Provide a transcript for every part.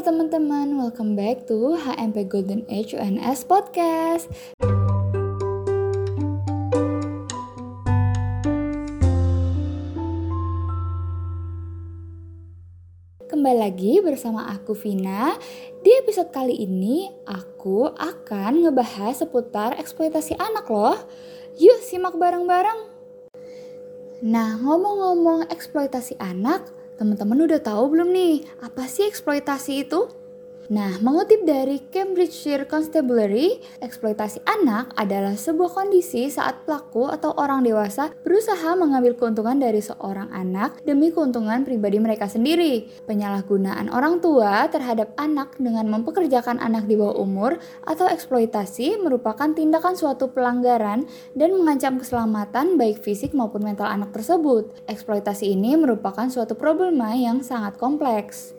Teman-teman, welcome back to HMP Golden Age UNS Podcast. Kembali lagi bersama aku Vina. Di episode kali ini aku akan ngebahas seputar eksploitasi anak loh. Yuk simak bareng-bareng. Nah, ngomong-ngomong eksploitasi anak, Teman-teman udah tahu belum nih, apa sih eksploitasi itu? Nah, mengutip dari Cambridgeshire Constabulary, eksploitasi anak adalah sebuah kondisi saat pelaku atau orang dewasa berusaha mengambil keuntungan dari seorang anak demi keuntungan pribadi mereka sendiri. Penyalahgunaan orang tua terhadap anak dengan mempekerjakan anak di bawah umur atau eksploitasi merupakan tindakan suatu pelanggaran dan mengancam keselamatan baik fisik maupun mental anak tersebut. Eksploitasi ini merupakan suatu problema yang sangat kompleks.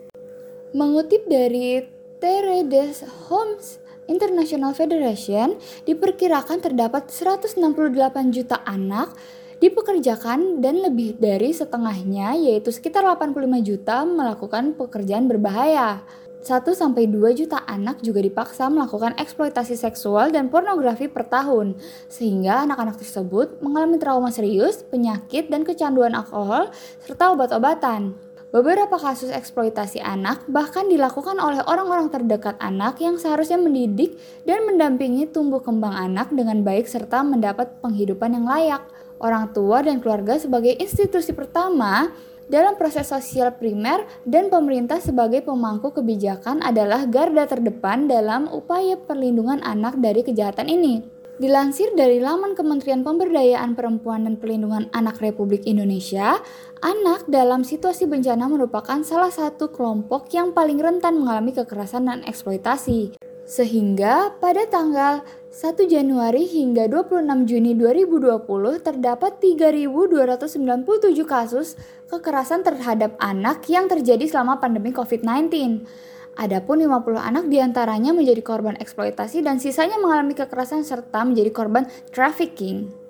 Mengutip dari Teredes Homes International Federation diperkirakan terdapat 168 juta anak dipekerjakan dan lebih dari setengahnya yaitu sekitar 85 juta melakukan pekerjaan berbahaya. 1 sampai 2 juta anak juga dipaksa melakukan eksploitasi seksual dan pornografi per tahun, sehingga anak-anak tersebut mengalami trauma serius, penyakit, dan kecanduan alkohol serta obat-obatan. Beberapa kasus eksploitasi anak bahkan dilakukan oleh orang-orang terdekat anak yang seharusnya mendidik dan mendampingi tumbuh kembang anak dengan baik serta mendapat penghidupan yang layak. Orang tua dan keluarga sebagai institusi pertama dalam proses sosial primer dan pemerintah sebagai pemangku kebijakan adalah garda terdepan dalam upaya perlindungan anak dari kejahatan ini. Dilansir dari laman Kementerian Pemberdayaan Perempuan dan Pelindungan Anak Republik Indonesia, anak dalam situasi bencana merupakan salah satu kelompok yang paling rentan mengalami kekerasan dan eksploitasi. Sehingga pada tanggal 1 Januari hingga 26 Juni 2020 terdapat 3.297 kasus kekerasan terhadap anak yang terjadi selama pandemi COVID-19. Adapun 50 anak di antaranya menjadi korban eksploitasi dan sisanya mengalami kekerasan serta menjadi korban trafficking.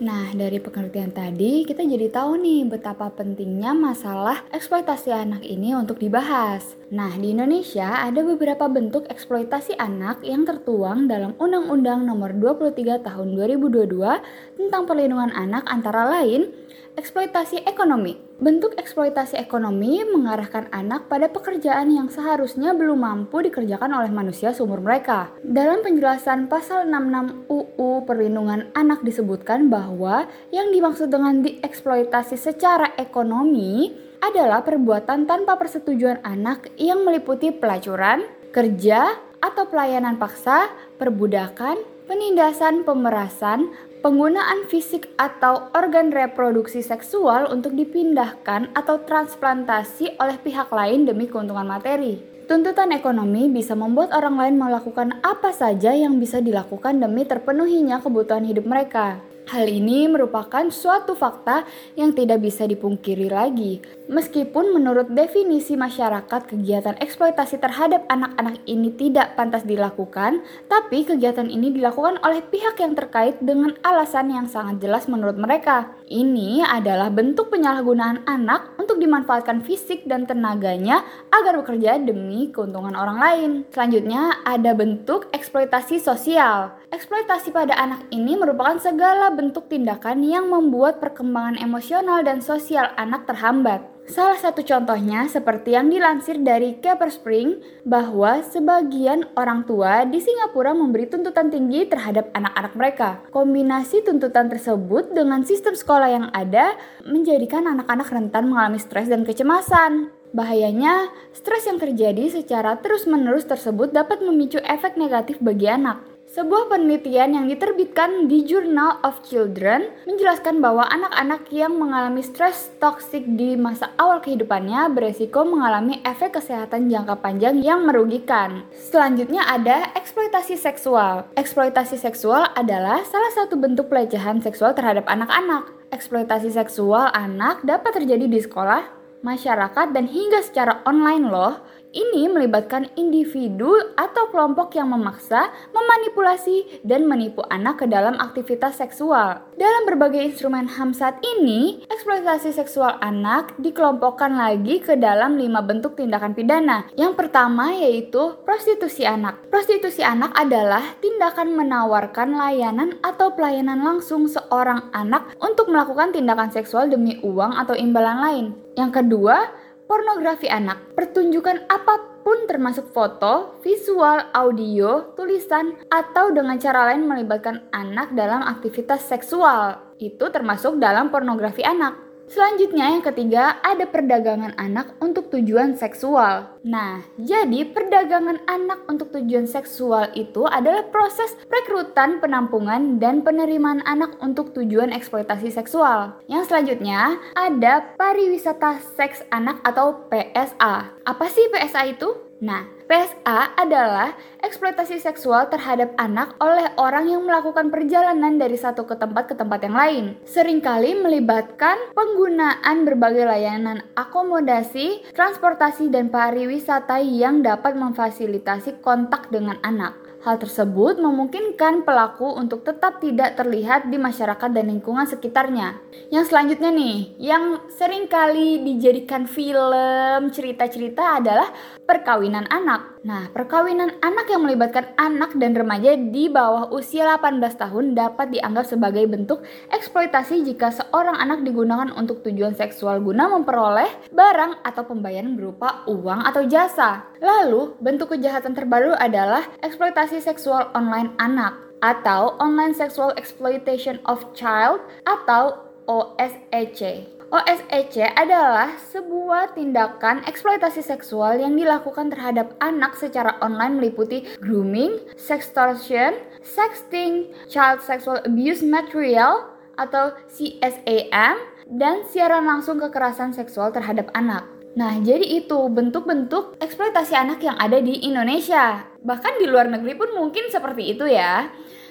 Nah, dari pengertian tadi kita jadi tahu nih betapa pentingnya masalah eksploitasi anak ini untuk dibahas. Nah, di Indonesia ada beberapa bentuk eksploitasi anak yang tertuang dalam Undang-Undang Nomor 23 Tahun 2022 tentang Perlindungan Anak antara lain eksploitasi ekonomi. Bentuk eksploitasi ekonomi mengarahkan anak pada pekerjaan yang seharusnya belum mampu dikerjakan oleh manusia seumur mereka. Dalam penjelasan pasal 66 UU Perlindungan Anak disebutkan bahwa yang dimaksud dengan dieksploitasi secara ekonomi adalah perbuatan tanpa persetujuan anak yang meliputi pelacuran, kerja, atau pelayanan paksa, perbudakan, penindasan, pemerasan, penggunaan fisik atau organ reproduksi seksual untuk dipindahkan atau transplantasi oleh pihak lain demi keuntungan materi. Tuntutan ekonomi bisa membuat orang lain melakukan apa saja yang bisa dilakukan demi terpenuhinya kebutuhan hidup mereka. Hal ini merupakan suatu fakta yang tidak bisa dipungkiri lagi. Meskipun menurut definisi masyarakat kegiatan eksploitasi terhadap anak-anak ini tidak pantas dilakukan, tapi kegiatan ini dilakukan oleh pihak yang terkait dengan alasan yang sangat jelas menurut mereka. Ini adalah bentuk penyalahgunaan anak untuk dimanfaatkan fisik dan tenaganya agar bekerja demi keuntungan orang lain. Selanjutnya ada bentuk eksploitasi sosial. Eksploitasi pada anak ini merupakan segala bentuk tindakan yang membuat perkembangan emosional dan sosial anak terhambat. Salah satu contohnya seperti yang dilansir dari Keper Spring bahwa sebagian orang tua di Singapura memberi tuntutan tinggi terhadap anak-anak mereka. Kombinasi tuntutan tersebut dengan sistem sekolah yang ada menjadikan anak-anak rentan mengalami stres dan kecemasan. Bahayanya, stres yang terjadi secara terus-menerus tersebut dapat memicu efek negatif bagi anak. Sebuah penelitian yang diterbitkan di Journal of Children menjelaskan bahwa anak-anak yang mengalami stres toksik di masa awal kehidupannya beresiko mengalami efek kesehatan jangka panjang yang merugikan. Selanjutnya ada eksploitasi seksual. Eksploitasi seksual adalah salah satu bentuk pelecehan seksual terhadap anak-anak. Eksploitasi seksual anak dapat terjadi di sekolah, masyarakat, dan hingga secara online loh Ini melibatkan individu atau kelompok yang memaksa, memanipulasi, dan menipu anak ke dalam aktivitas seksual. Dalam berbagai instrumen HAM saat ini, eksploitasi seksual anak dikelompokkan lagi ke dalam lima bentuk tindakan pidana. Yang pertama yaitu prostitusi anak. Prostitusi anak adalah tindakan menawarkan layanan atau pelayanan langsung seorang anak untuk melakukan tindakan seksual demi uang atau imbalan lain. Yang kedua, pornografi anak. Pertunjukan apa pun termasuk foto, visual, audio, tulisan, atau dengan cara lain melibatkan anak dalam aktivitas seksual. Itu termasuk dalam pornografi anak. Selanjutnya yang ketiga ada perdagangan anak untuk tujuan seksual. Nah, jadi perdagangan anak untuk tujuan seksual itu adalah proses rekrutan, penampungan, dan penerimaan anak untuk tujuan eksploitasi seksual. Yang selanjutnya ada pariwisata seks anak atau PSA. Apa sih PSA itu? Nah, PSA adalah eksploitasi seksual terhadap anak oleh orang yang melakukan perjalanan dari satu ke tempat ke tempat yang lain. Seringkali melibatkan penggunaan berbagai layanan akomodasi, transportasi, dan pariwisata yang dapat memfasilitasi kontak dengan anak. Hal tersebut memungkinkan pelaku untuk tetap tidak terlihat di masyarakat dan lingkungan sekitarnya. Yang selanjutnya nih, yang sering kali dijadikan film, cerita-cerita adalah perkawinan anak. Nah, perkawinan anak yang melibatkan anak dan remaja di bawah usia 18 tahun dapat dianggap sebagai bentuk eksploitasi jika seorang anak digunakan untuk tujuan seksual guna memperoleh barang atau pembayaran berupa uang atau jasa. Lalu, bentuk kejahatan terbaru adalah eksploitasi eksploitasi seksual online anak atau Online Sexual Exploitation of Child atau OSEC. OSEC adalah sebuah tindakan eksploitasi seksual yang dilakukan terhadap anak secara online meliputi grooming, sextortion, sexting, child sexual abuse material atau CSAM, dan siaran langsung kekerasan seksual terhadap anak. Nah, jadi itu bentuk-bentuk eksploitasi anak yang ada di Indonesia. Bahkan di luar negeri pun mungkin seperti itu ya.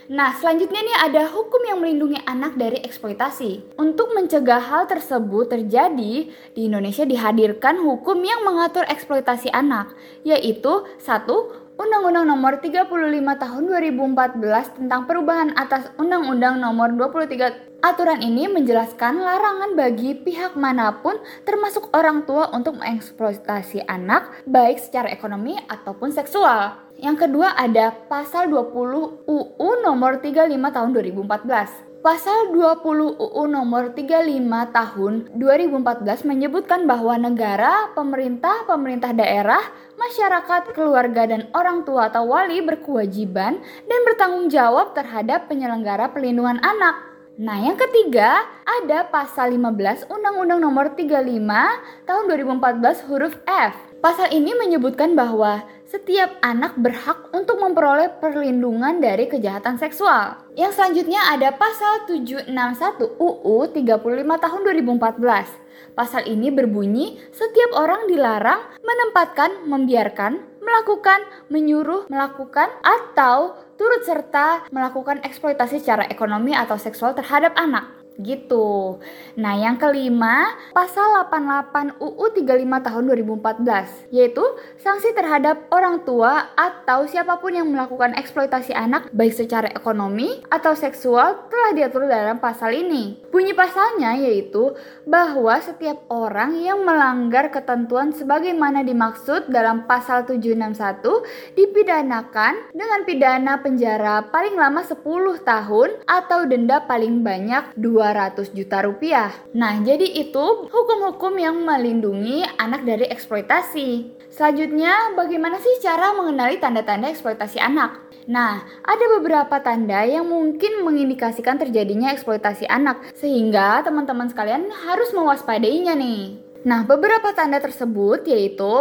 Nah, selanjutnya nih ada hukum yang melindungi anak dari eksploitasi. Untuk mencegah hal tersebut terjadi, di Indonesia dihadirkan hukum yang mengatur eksploitasi anak, yaitu satu Undang-Undang Nomor 35 Tahun 2014 tentang perubahan atas Undang-Undang Nomor 23. Aturan ini menjelaskan larangan bagi pihak mana pun termasuk orang tua untuk mengeksploitasi anak baik secara ekonomi ataupun seksual. Yang kedua ada pasal 20 UU Nomor 35 Tahun 2014. Pasal 20 UU nomor 35 tahun 2014 menyebutkan bahwa negara, pemerintah, pemerintah daerah, masyarakat, keluarga, dan orang tua atau wali berkewajiban dan bertanggung jawab terhadap penyelenggara pelindungan anak. Nah, yang ketiga ada pasal 15 Undang-Undang nomor 35 tahun 2014 huruf F. Pasal ini menyebutkan bahwa setiap anak berhak untuk memperoleh perlindungan dari kejahatan seksual. Yang selanjutnya ada pasal 761 UU 35 tahun 2014. Pasal ini berbunyi setiap orang dilarang menempatkan, membiarkan, melakukan, menyuruh, melakukan, atau turut serta melakukan eksploitasi secara ekonomi atau seksual terhadap anak gitu. Nah, yang kelima, pasal 88 UU 35 tahun 2014, yaitu sanksi terhadap orang tua atau siapa pun yang melakukan eksploitasi anak baik secara ekonomi atau seksual telah diatur dalam pasal ini. Bunyi pasalnya yaitu bahwa setiap orang yang melanggar ketentuan sebagaimana dimaksud dalam pasal 761 dipidanakan dengan pidana penjara paling lama 10 tahun atau denda paling banyak 2 200 juta rupiah. Nah, jadi itu hukum-hukum yang melindungi anak dari eksploitasi. Selanjutnya, bagaimana sih cara mengenali tanda-tanda eksploitasi anak? Nah, ada beberapa tanda yang mungkin mengindikasikan terjadinya eksploitasi anak, sehingga teman-teman sekalian harus mewaspadainya nih. Nah, beberapa tanda tersebut yaitu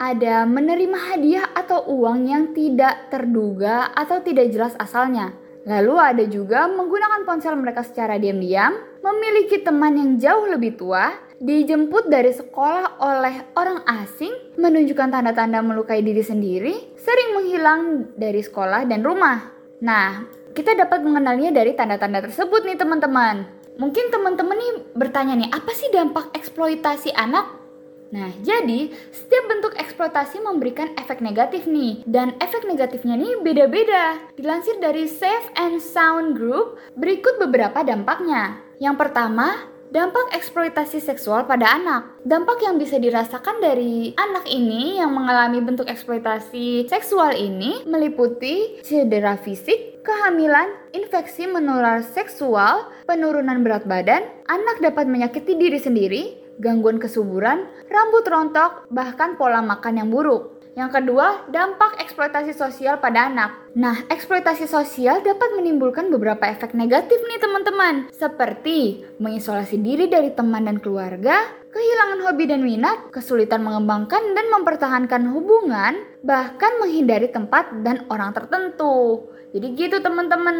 ada menerima hadiah atau uang yang tidak terduga atau tidak jelas asalnya. Lalu ada juga menggunakan ponsel mereka secara diam-diam, memiliki teman yang jauh lebih tua, dijemput dari sekolah oleh orang asing, menunjukkan tanda-tanda melukai diri sendiri, sering menghilang dari sekolah dan rumah. Nah, kita dapat mengenalnya dari tanda-tanda tersebut nih teman-teman. Mungkin teman-teman nih bertanya nih, apa sih dampak eksploitasi anak? Nah, jadi setiap bentuk eksploitasi memberikan efek negatif nih, dan efek negatifnya nih beda-beda. Dilansir dari Safe and Sound Group, berikut beberapa dampaknya. Yang pertama, Dampak eksploitasi seksual pada anak. Dampak yang bisa dirasakan dari anak ini yang mengalami bentuk eksploitasi seksual ini meliputi cedera fisik, kehamilan, infeksi menular seksual, penurunan berat badan, anak dapat menyakiti diri sendiri, gangguan kesuburan, rambut rontok, bahkan pola makan yang buruk. Yang kedua, dampak eksploitasi sosial pada anak. Nah, eksploitasi sosial dapat menimbulkan beberapa efek negatif nih teman-teman, seperti mengisolasi diri dari teman dan keluarga, kehilangan hobi dan minat, kesulitan mengembangkan dan mempertahankan hubungan, bahkan menghindari tempat dan orang tertentu. Jadi gitu teman-teman.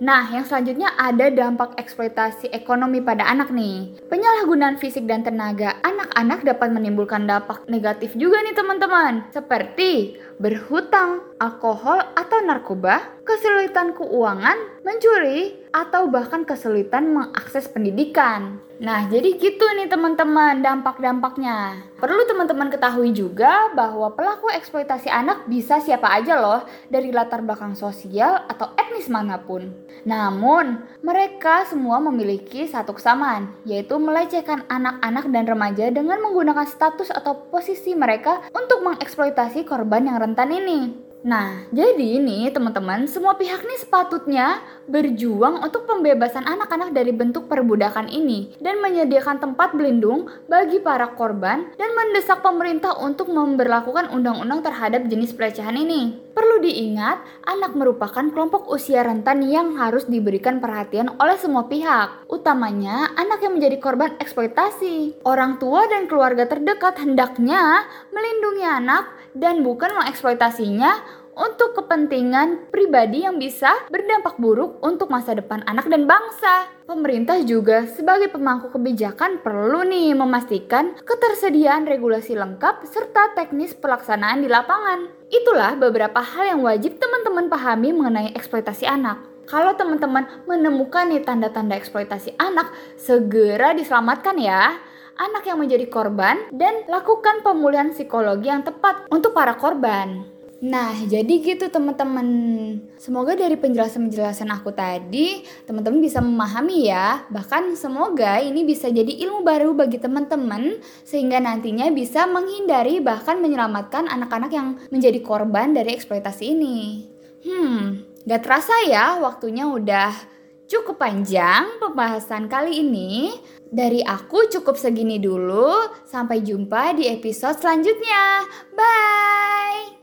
Nah, yang selanjutnya ada dampak eksploitasi ekonomi pada anak nih. Penyalahgunaan fisik dan tenaga anak-anak dapat menimbulkan dampak negatif juga nih teman-teman. Seperti berhutang, alkohol atau narkoba, kesulitan keuangan, mencuri, atau bahkan kesulitan mengakses pendidikan. Nah, jadi gitu nih teman-teman dampak-dampaknya. Perlu teman-teman ketahui juga bahwa pelaku eksploitasi anak bisa siapa aja loh dari latar belakang sosial atau etnis mana pun. Namun, mereka semua memiliki satu kesamaan, yaitu melecehkan anak-anak dan remaja dengan menggunakan status atau posisi mereka untuk mengeksploitasi korban yang rentan ini. Nah, jadi ini teman-teman, semua pihak nih sepatutnya berjuang untuk pembebasan anak-anak dari bentuk perbudakan ini dan menyediakan tempat berlindung bagi para korban dan mendesak pemerintah untuk memberlakukan undang-undang terhadap jenis pelecehan ini. Perlu diingat, anak merupakan kelompok usia rentan yang harus diberikan perhatian oleh semua pihak, utamanya anak yang menjadi korban eksploitasi. Orang tua dan keluarga terdekat hendaknya melindungi anak dan bukan mengeksploitasinya untuk kepentingan pribadi yang bisa berdampak buruk untuk masa depan anak dan bangsa. Pemerintah juga sebagai pemangku kebijakan perlu nih memastikan ketersediaan regulasi lengkap serta teknis pelaksanaan di lapangan. Itulah beberapa hal yang wajib teman-teman pahami mengenai eksploitasi anak. Kalau teman-teman menemukan nih tanda-tanda eksploitasi anak, segera diselamatkan ya anak yang menjadi korban dan lakukan pemulihan psikologi yang tepat untuk para korban. Nah, jadi gitu teman-teman. Semoga dari penjelasan-penjelasan aku tadi, teman-teman bisa memahami ya. Bahkan semoga ini bisa jadi ilmu baru bagi teman-teman sehingga nantinya bisa menghindari bahkan menyelamatkan anak-anak yang menjadi korban dari eksploitasi ini. Hmm, gak terasa ya waktunya udah cukup panjang pembahasan kali ini. Dari aku cukup segini dulu. Sampai jumpa di episode selanjutnya. Bye.